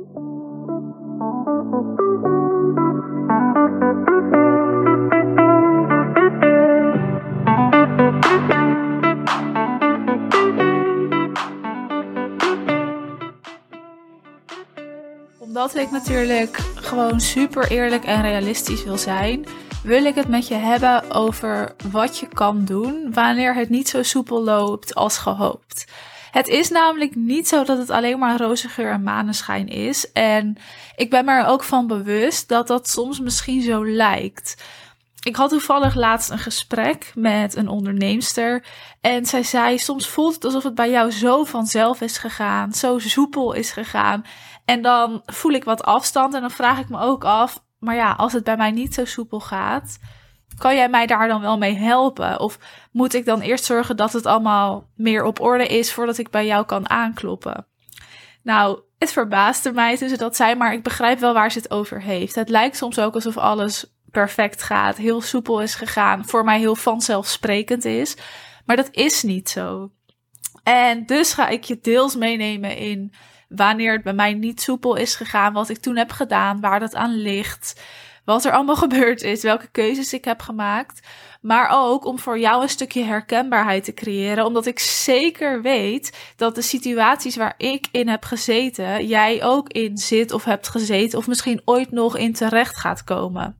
Omdat ik natuurlijk gewoon super eerlijk en realistisch wil zijn, wil ik het met je hebben over wat je kan doen wanneer het niet zo soepel loopt als gehoopt. Het is namelijk niet zo dat het alleen maar roze geur en maneschijn is. En ik ben me er ook van bewust dat dat soms misschien zo lijkt. Ik had toevallig laatst een gesprek met een onderneemster. En zij zei: Soms voelt het alsof het bij jou zo vanzelf is gegaan, zo soepel is gegaan. En dan voel ik wat afstand en dan vraag ik me ook af: Maar ja, als het bij mij niet zo soepel gaat, kan jij mij daar dan wel mee helpen? Of moet ik dan eerst zorgen dat het allemaal meer op orde is voordat ik bij jou kan aankloppen? Nou, het verbaasde mij tussen dat zij, maar ik begrijp wel waar ze het over heeft. Het lijkt soms ook alsof alles perfect gaat, heel soepel is gegaan, voor mij heel vanzelfsprekend is. Maar dat is niet zo. En dus ga ik je deels meenemen in wanneer het bij mij niet soepel is gegaan, wat ik toen heb gedaan, waar dat aan ligt, wat er allemaal gebeurd is, welke keuzes ik heb gemaakt. Maar ook om voor jou een stukje herkenbaarheid te creëren, omdat ik zeker weet dat de situaties waar ik in heb gezeten, jij ook in zit of hebt gezeten, of misschien ooit nog in terecht gaat komen.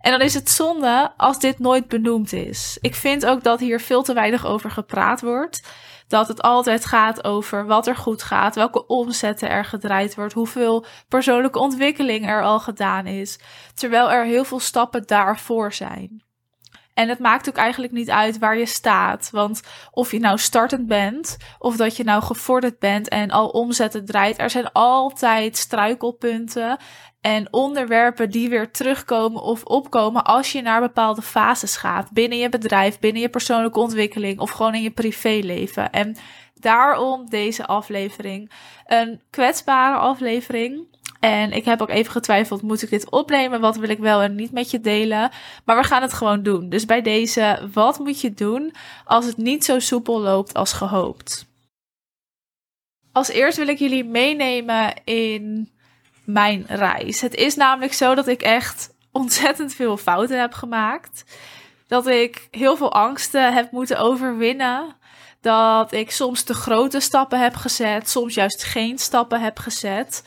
En dan is het zonde als dit nooit benoemd is. Ik vind ook dat hier veel te weinig over gepraat wordt. Dat het altijd gaat over wat er goed gaat, welke omzetten er gedraaid wordt, hoeveel persoonlijke ontwikkeling er al gedaan is. Terwijl er heel veel stappen daarvoor zijn. En het maakt ook eigenlijk niet uit waar je staat. Want of je nou startend bent, of dat je nou gevorderd bent en al omzetten draait, er zijn altijd struikelpunten en onderwerpen die weer terugkomen of opkomen als je naar bepaalde fases gaat. Binnen je bedrijf, binnen je persoonlijke ontwikkeling of gewoon in je privéleven. En daarom deze aflevering. Een kwetsbare aflevering. En ik heb ook even getwijfeld, moet ik dit opnemen? Wat wil ik wel en niet met je delen? Maar we gaan het gewoon doen. Dus bij deze, wat moet je doen als het niet zo soepel loopt als gehoopt? Als eerst wil ik jullie meenemen in mijn reis. Het is namelijk zo dat ik echt ontzettend veel fouten heb gemaakt. Dat ik heel veel angsten heb moeten overwinnen. Dat ik soms te grote stappen heb gezet, soms juist geen stappen heb gezet.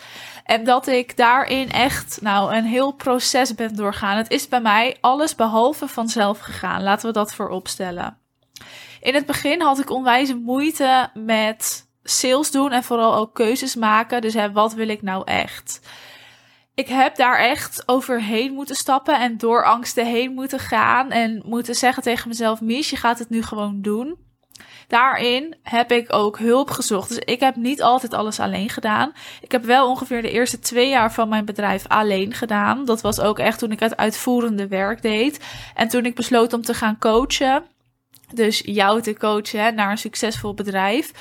En dat ik daarin echt, nou, een heel proces ben doorgaan. Het is bij mij alles behalve vanzelf gegaan. Laten we dat voorop stellen. In het begin had ik onwijs moeite met sales doen en vooral ook keuzes maken. Dus hè, wat wil ik nou echt? Ik heb daar echt overheen moeten stappen en door angsten heen moeten gaan en moeten zeggen tegen mezelf: Mies, je gaat het nu gewoon doen. Daarin heb ik ook hulp gezocht. Dus ik heb niet altijd alles alleen gedaan. Ik heb wel ongeveer de eerste twee jaar van mijn bedrijf alleen gedaan. Dat was ook echt toen ik het uitvoerende werk deed. En toen ik besloot om te gaan coachen. Dus jou te coachen naar een succesvol bedrijf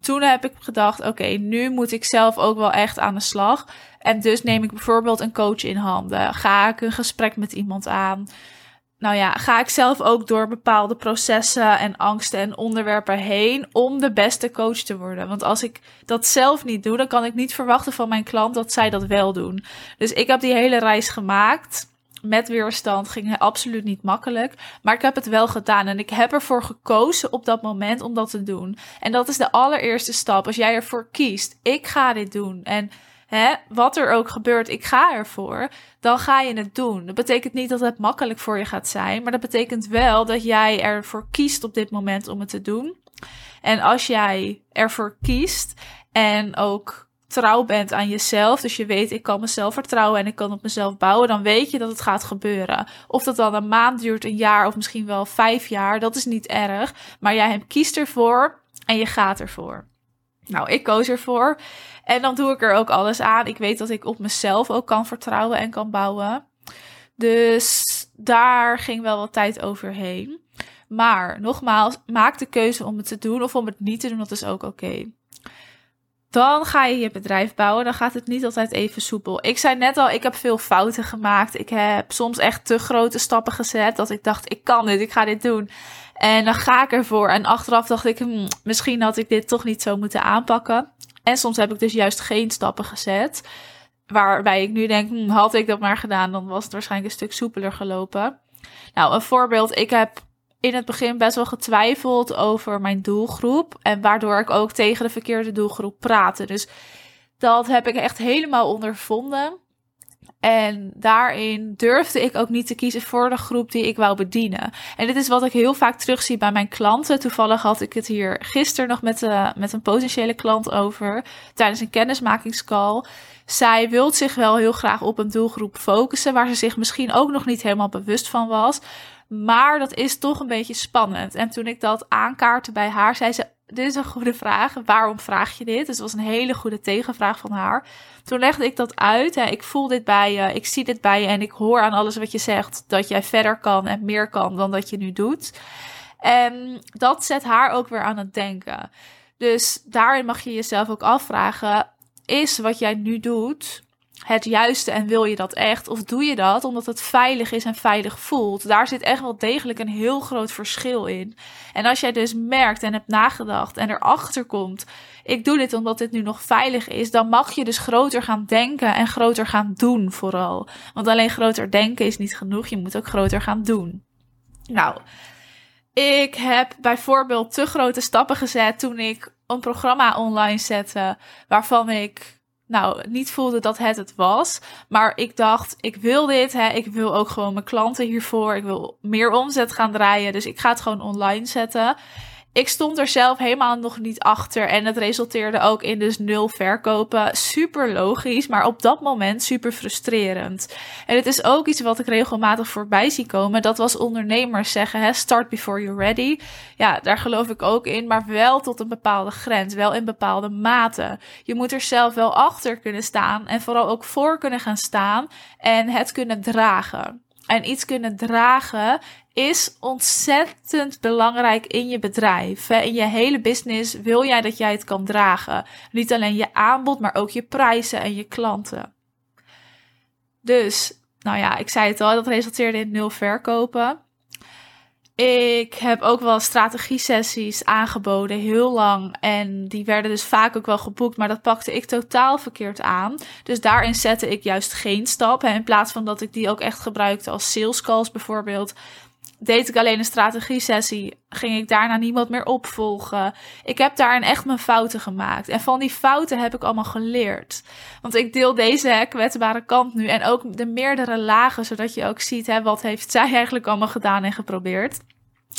toen heb ik gedacht: oké, nu moet ik zelf ook wel echt aan de slag. En dus neem ik bijvoorbeeld een coach in handen. Ga ik een gesprek met iemand aan? Nou ja, ga ik zelf ook door bepaalde processen en angsten en onderwerpen heen om de beste coach te worden. Want als ik dat zelf niet doe, dan kan ik niet verwachten van mijn klant dat zij dat wel doen. Dus ik heb die hele reis gemaakt met weerstand ging absoluut niet makkelijk. Maar ik heb het wel gedaan. En ik heb ervoor gekozen op dat moment om dat te doen. En dat is de allereerste stap. Als jij ervoor kiest, ik ga dit doen. En hè, wat er ook gebeurt, ik ga ervoor. Dan ga je het doen. Dat betekent niet dat het makkelijk voor je gaat zijn. Maar dat betekent wel dat jij ervoor kiest op dit moment om het te doen. En als jij ervoor kiest en ook trouw bent aan jezelf, dus je weet ik kan mezelf vertrouwen en ik kan op mezelf bouwen, dan weet je dat het gaat gebeuren. Of dat dan een maand duurt, een jaar of misschien wel vijf jaar, dat is niet erg. Maar jij hem kiest ervoor en je gaat ervoor. Nou, ik koos ervoor en dan doe ik er ook alles aan. Ik weet dat ik op mezelf ook kan vertrouwen en kan bouwen. Dus daar ging wel wat tijd overheen. Maar nogmaals, maak de keuze om het te doen of om het niet te doen, dat is ook oké. Dan ga je je bedrijf bouwen. Dan gaat het niet altijd even soepel. Ik zei net al, ik heb veel fouten gemaakt. Ik heb soms echt te grote stappen gezet. Dat ik dacht, ik kan dit, ik ga dit doen. En dan ga ik ervoor. En achteraf dacht ik, hmm, misschien had ik dit toch niet zo moeten aanpakken. En soms heb ik dus juist geen stappen gezet. Waarbij ik nu denk, hm, had ik dat maar gedaan, dan was het waarschijnlijk een stuk soepeler gelopen. Nou, een voorbeeld. Ik heb in het begin best wel getwijfeld over mijn doelgroep. En waardoor ik ook tegen de verkeerde doelgroep praatte. Dus dat heb ik echt helemaal ondervonden. En daarin durfde ik ook niet te kiezen voor de groep die ik wou bedienen. En dit is wat ik heel vaak terugzie bij mijn klanten. Toevallig had ik het hier gisteren nog met, uh, met een potentiële klant over tijdens een kennismakingscall. Zij wil zich wel heel graag op een doelgroep focussen waar ze zich misschien ook nog niet helemaal bewust van was. Maar dat is toch een beetje spannend. En toen ik dat aankaartte bij haar, zei ze: Dit is een goede vraag. Waarom vraag je dit? Dus het was een hele goede tegenvraag van haar. Toen legde ik dat uit. Hè. Ik voel dit bij je, ik zie dit bij je en ik hoor aan alles wat je zegt dat jij verder kan en meer kan dan dat je nu doet. En dat zet haar ook weer aan het denken. Dus daarin mag je jezelf ook afvragen: is wat jij nu doet het juiste en wil je dat echt? Of doe je dat omdat het veilig is en veilig voelt? Daar zit echt wel degelijk een heel groot verschil in. En als jij dus merkt en hebt nagedacht en erachter komt, ik doe dit omdat dit nu nog veilig is, dan mag je dus groter gaan denken en groter gaan doen vooral. Want alleen groter denken is niet genoeg, je moet ook groter gaan doen. Nou, ik heb bijvoorbeeld te grote stappen gezet toen ik een programma online zette waarvan ik nou, niet voelde dat het het was. Maar ik dacht, ik wil dit. Hè. Ik wil ook gewoon mijn klanten hiervoor. Ik wil meer omzet gaan draaien. Dus ik ga het gewoon online zetten ik stond er zelf helemaal nog niet achter. En het resulteerde ook in dus nul verkopen. Super logisch, maar op dat moment super frustrerend. En het is ook iets wat ik regelmatig voorbij zie komen. Dat was ondernemers zeggen, hè, start before you're ready. Ja, daar geloof ik ook in, maar wel tot een bepaalde grens. Wel in bepaalde mate. Je moet er zelf wel achter kunnen staan en vooral ook voor kunnen gaan staan en het kunnen dragen. En iets kunnen dragen is ontzettend belangrijk in je bedrijf. In je hele business wil jij dat jij het kan dragen. Niet alleen je aanbod, maar ook je prijzen en je klanten. Dus, nou ja, ik zei het al, dat resulteerde in nul verkopen. Ik heb ook wel strategie-sessies aangeboden, heel lang. En die werden dus vaak ook wel geboekt, maar dat pakte ik totaal verkeerd aan. Dus daarin zette ik juist geen stap. in plaats van dat ik die ook echt gebruikte als sales calls bijvoorbeeld, deed ik alleen een strategie-sessie. Ging ik daarna niemand meer opvolgen. Ik heb daarin echt mijn fouten gemaakt. En van die fouten heb ik allemaal geleerd. Want ik deel deze kwetsbare kant nu. En ook de meerdere lagen, zodat je ook ziet hè, wat heeft zij eigenlijk allemaal gedaan en geprobeerd.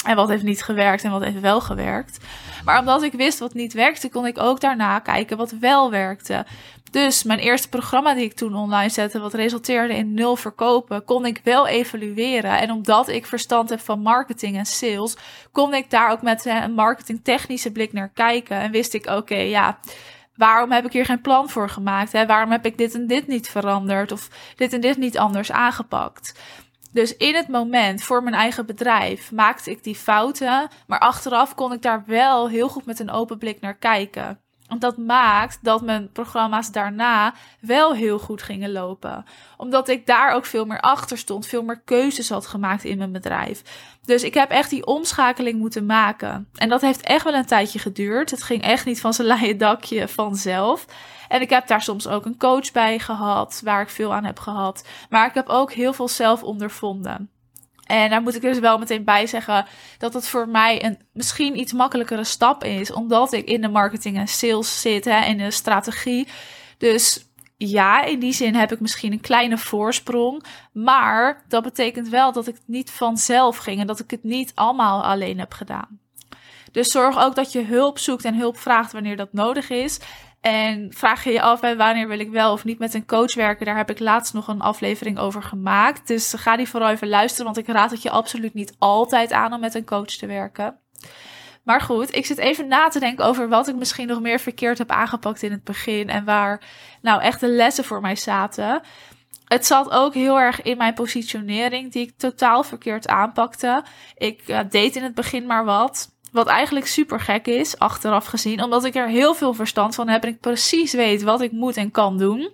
En wat heeft niet gewerkt en wat heeft wel gewerkt. Maar omdat ik wist wat niet werkte, kon ik ook daarna kijken wat wel werkte. Dus mijn eerste programma die ik toen online zette, wat resulteerde in nul verkopen, kon ik wel evalueren. En omdat ik verstand heb van marketing en sales, kon ik daar ook met een marketingtechnische blik naar kijken. En wist ik, oké, ja, waarom heb ik hier geen plan voor gemaakt? Hè? Waarom heb ik dit en dit niet veranderd? Of dit en dit niet anders aangepakt? Dus in het moment voor mijn eigen bedrijf maakte ik die fouten, maar achteraf kon ik daar wel heel goed met een open blik naar kijken. Want dat maakt dat mijn programma's daarna wel heel goed gingen lopen. Omdat ik daar ook veel meer achter stond, veel meer keuzes had gemaakt in mijn bedrijf. Dus ik heb echt die omschakeling moeten maken. En dat heeft echt wel een tijdje geduurd. Het ging echt niet van zijn leien dakje vanzelf. En ik heb daar soms ook een coach bij gehad, waar ik veel aan heb gehad. Maar ik heb ook heel veel zelf ondervonden. En daar moet ik dus wel meteen bij zeggen dat het voor mij een misschien iets makkelijkere stap is, omdat ik in de marketing en sales zit, hè, in de strategie. Dus ja, in die zin heb ik misschien een kleine voorsprong. Maar dat betekent wel dat ik het niet vanzelf ging en dat ik het niet allemaal alleen heb gedaan. Dus zorg ook dat je hulp zoekt en hulp vraagt wanneer dat nodig is. En vraag je je af bij wanneer wil ik wel of niet met een coach werken. Daar heb ik laatst nog een aflevering over gemaakt. Dus ga die vooral even luisteren, want ik raad het je absoluut niet altijd aan om met een coach te werken. Maar goed, ik zit even na te denken over wat ik misschien nog meer verkeerd heb aangepakt in het begin. En waar nou echt de lessen voor mij zaten. Het zat ook heel erg in mijn positionering, die ik totaal verkeerd aanpakte. Ik deed in het begin maar wat. Wat eigenlijk super gek is, achteraf gezien, omdat ik er heel veel verstand van heb en ik precies weet wat ik moet en kan doen.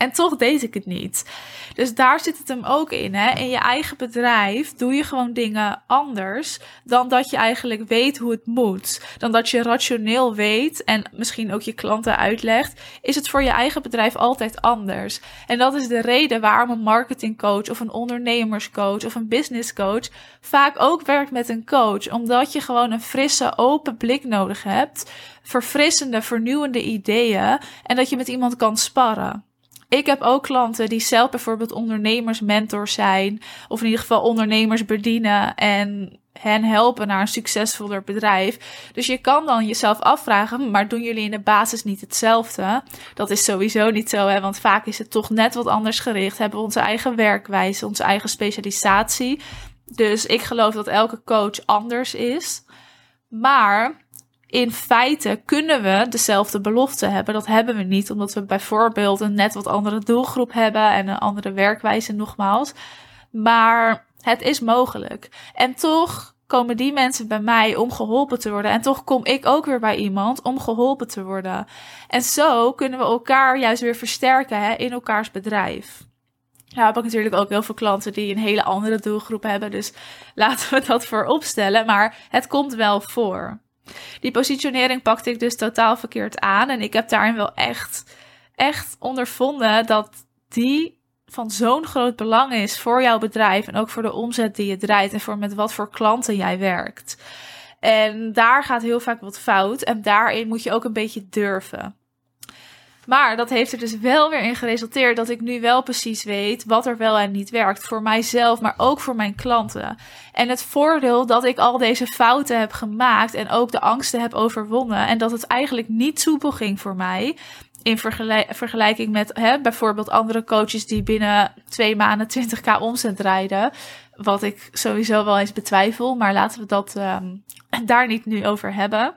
En toch deed ik het niet. Dus daar zit het hem ook in. Hè? In je eigen bedrijf doe je gewoon dingen anders dan dat je eigenlijk weet hoe het moet. Dan dat je rationeel weet en misschien ook je klanten uitlegt. Is het voor je eigen bedrijf altijd anders. En dat is de reden waarom een marketingcoach of een ondernemerscoach of een businesscoach vaak ook werkt met een coach. Omdat je gewoon een frisse, open blik nodig hebt. Verfrissende, vernieuwende ideeën. En dat je met iemand kan sparren. Ik heb ook klanten die zelf bijvoorbeeld ondernemersmentors zijn. Of in ieder geval ondernemers bedienen en hen helpen naar een succesvoller bedrijf. Dus je kan dan jezelf afvragen, maar doen jullie in de basis niet hetzelfde? Dat is sowieso niet zo, hè? want vaak is het toch net wat anders gericht. Hebben we onze eigen werkwijze, onze eigen specialisatie. Dus ik geloof dat elke coach anders is. Maar in feite kunnen we dezelfde belofte hebben. Dat hebben we niet, omdat we bijvoorbeeld een net wat andere doelgroep hebben en een andere werkwijze, nogmaals. Maar het is mogelijk. En toch komen die mensen bij mij om geholpen te worden. En toch kom ik ook weer bij iemand om geholpen te worden. En zo kunnen we elkaar juist weer versterken hè, in elkaars bedrijf. Nou heb ik natuurlijk ook heel veel klanten die een hele andere doelgroep hebben. Dus laten we dat voor opstellen. Maar het komt wel voor. Die positionering pakte ik dus totaal verkeerd aan. En ik heb daarin wel echt, echt ondervonden dat die van zo'n groot belang is voor jouw bedrijf. En ook voor de omzet die je draait. En voor met wat voor klanten jij werkt. En daar gaat heel vaak wat fout. En daarin moet je ook een beetje durven. Maar dat heeft er dus wel weer in geresulteerd dat ik nu wel precies weet wat er wel en niet werkt. Voor mijzelf, maar ook voor mijn klanten. En het voordeel dat ik al deze fouten heb gemaakt en ook de angsten heb overwonnen. En dat het eigenlijk niet soepel ging voor mij. In vergelijking met hè, bijvoorbeeld andere coaches die binnen twee maanden 20k omzet rijden. Wat ik sowieso wel eens betwijfel. Maar laten we dat um, daar niet nu over hebben.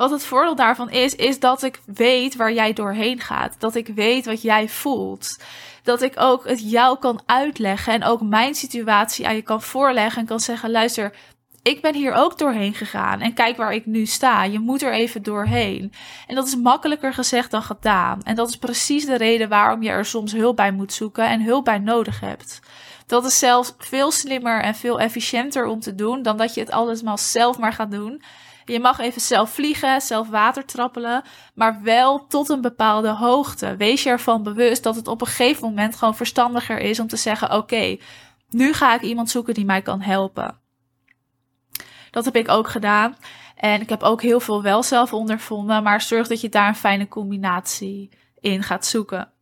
Wat het voordeel daarvan is, is dat ik weet waar jij doorheen gaat. Dat ik weet wat jij voelt. Dat ik ook het jou kan uitleggen en ook mijn situatie aan je kan voorleggen en kan zeggen: luister, ik ben hier ook doorheen gegaan en kijk waar ik nu sta. Je moet er even doorheen. En dat is makkelijker gezegd dan gedaan. En dat is precies de reden waarom je er soms hulp bij moet zoeken en hulp bij nodig hebt. Dat is zelfs veel slimmer en veel efficiënter om te doen dan dat je het allemaal zelf maar gaat doen. Je mag even zelf vliegen, zelf water trappelen, maar wel tot een bepaalde hoogte. Wees je ervan bewust dat het op een gegeven moment gewoon verstandiger is om te zeggen: Oké, nu ga ik iemand zoeken die mij kan helpen. Dat heb ik ook gedaan. En ik heb ook heel veel wel zelf ondervonden, maar zorg dat je daar een fijne combinatie in gaat zoeken.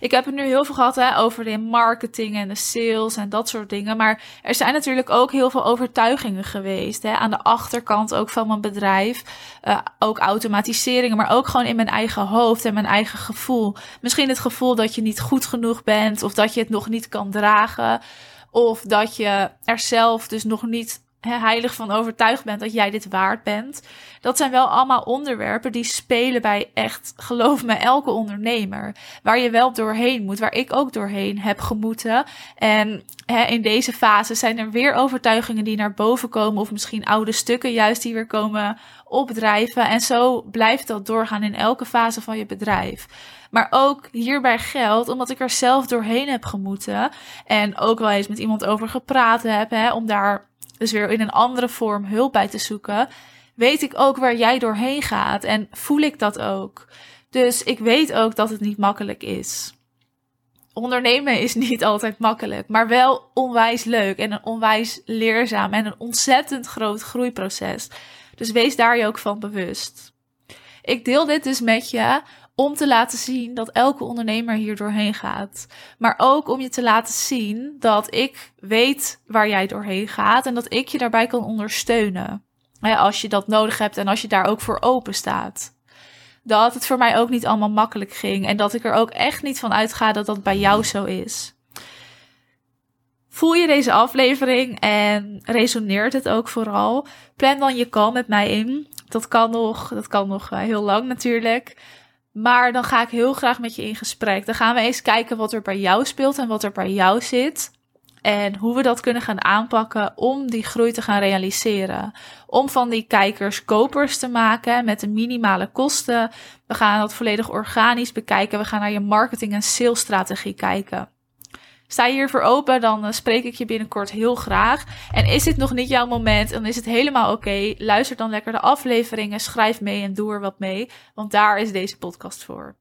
Ik heb het nu heel veel gehad hè, over de marketing en de sales en dat soort dingen. Maar er zijn natuurlijk ook heel veel overtuigingen geweest. Hè, aan de achterkant ook van mijn bedrijf. Uh, ook automatiseringen, maar ook gewoon in mijn eigen hoofd en mijn eigen gevoel. Misschien het gevoel dat je niet goed genoeg bent. Of dat je het nog niet kan dragen. Of dat je er zelf dus nog niet heilig van overtuigd bent dat jij dit waard bent. Dat zijn wel allemaal onderwerpen die spelen bij echt, geloof me, elke ondernemer. Waar je wel doorheen moet, waar ik ook doorheen heb gemoeten. En hè, in deze fase zijn er weer overtuigingen die naar boven komen, of misschien oude stukken juist die weer komen opdrijven. En zo blijft dat doorgaan in elke fase van je bedrijf. Maar ook hierbij geldt, omdat ik er zelf doorheen heb gemoeten. En ook wel eens met iemand over gepraat heb, hè, om daar dus weer in een andere vorm hulp bij te zoeken, weet ik ook waar jij doorheen gaat en voel ik dat ook. Dus ik weet ook dat het niet makkelijk is. Ondernemen is niet altijd makkelijk, maar wel onwijs leuk en een onwijs leerzaam en een ontzettend groot groeiproces. Dus wees daar je ook van bewust. Ik deel dit dus met je om te laten zien dat elke ondernemer hier doorheen gaat. Maar ook om je te laten zien dat ik weet waar jij doorheen gaat en dat ik je daarbij kan ondersteunen. Als je dat nodig hebt en als je daar ook voor open staat. Dat het voor mij ook niet allemaal makkelijk ging en dat ik er ook echt niet van uitga dat dat bij jou zo is. Voel je deze aflevering en resoneert het ook vooral? Plan dan je call met mij in. Dat kan nog, dat kan nog eh, heel lang natuurlijk. Maar dan ga ik heel graag met je in gesprek. Dan gaan we eens kijken wat er bij jou speelt en wat er bij jou zit. En hoe we dat kunnen gaan aanpakken om die groei te gaan realiseren. Om van die kijkers kopers te maken met de minimale kosten. We gaan dat volledig organisch bekijken. We gaan naar je marketing- en salesstrategie kijken sta je hiervoor open, dan eh, spreek ik je binnenkort heel graag. En is dit nog niet jouw moment, dan is het helemaal oké. Luister dan lekker de afleveringen, schrijf mee en doe er wat mee. Want daar is deze podcast voor.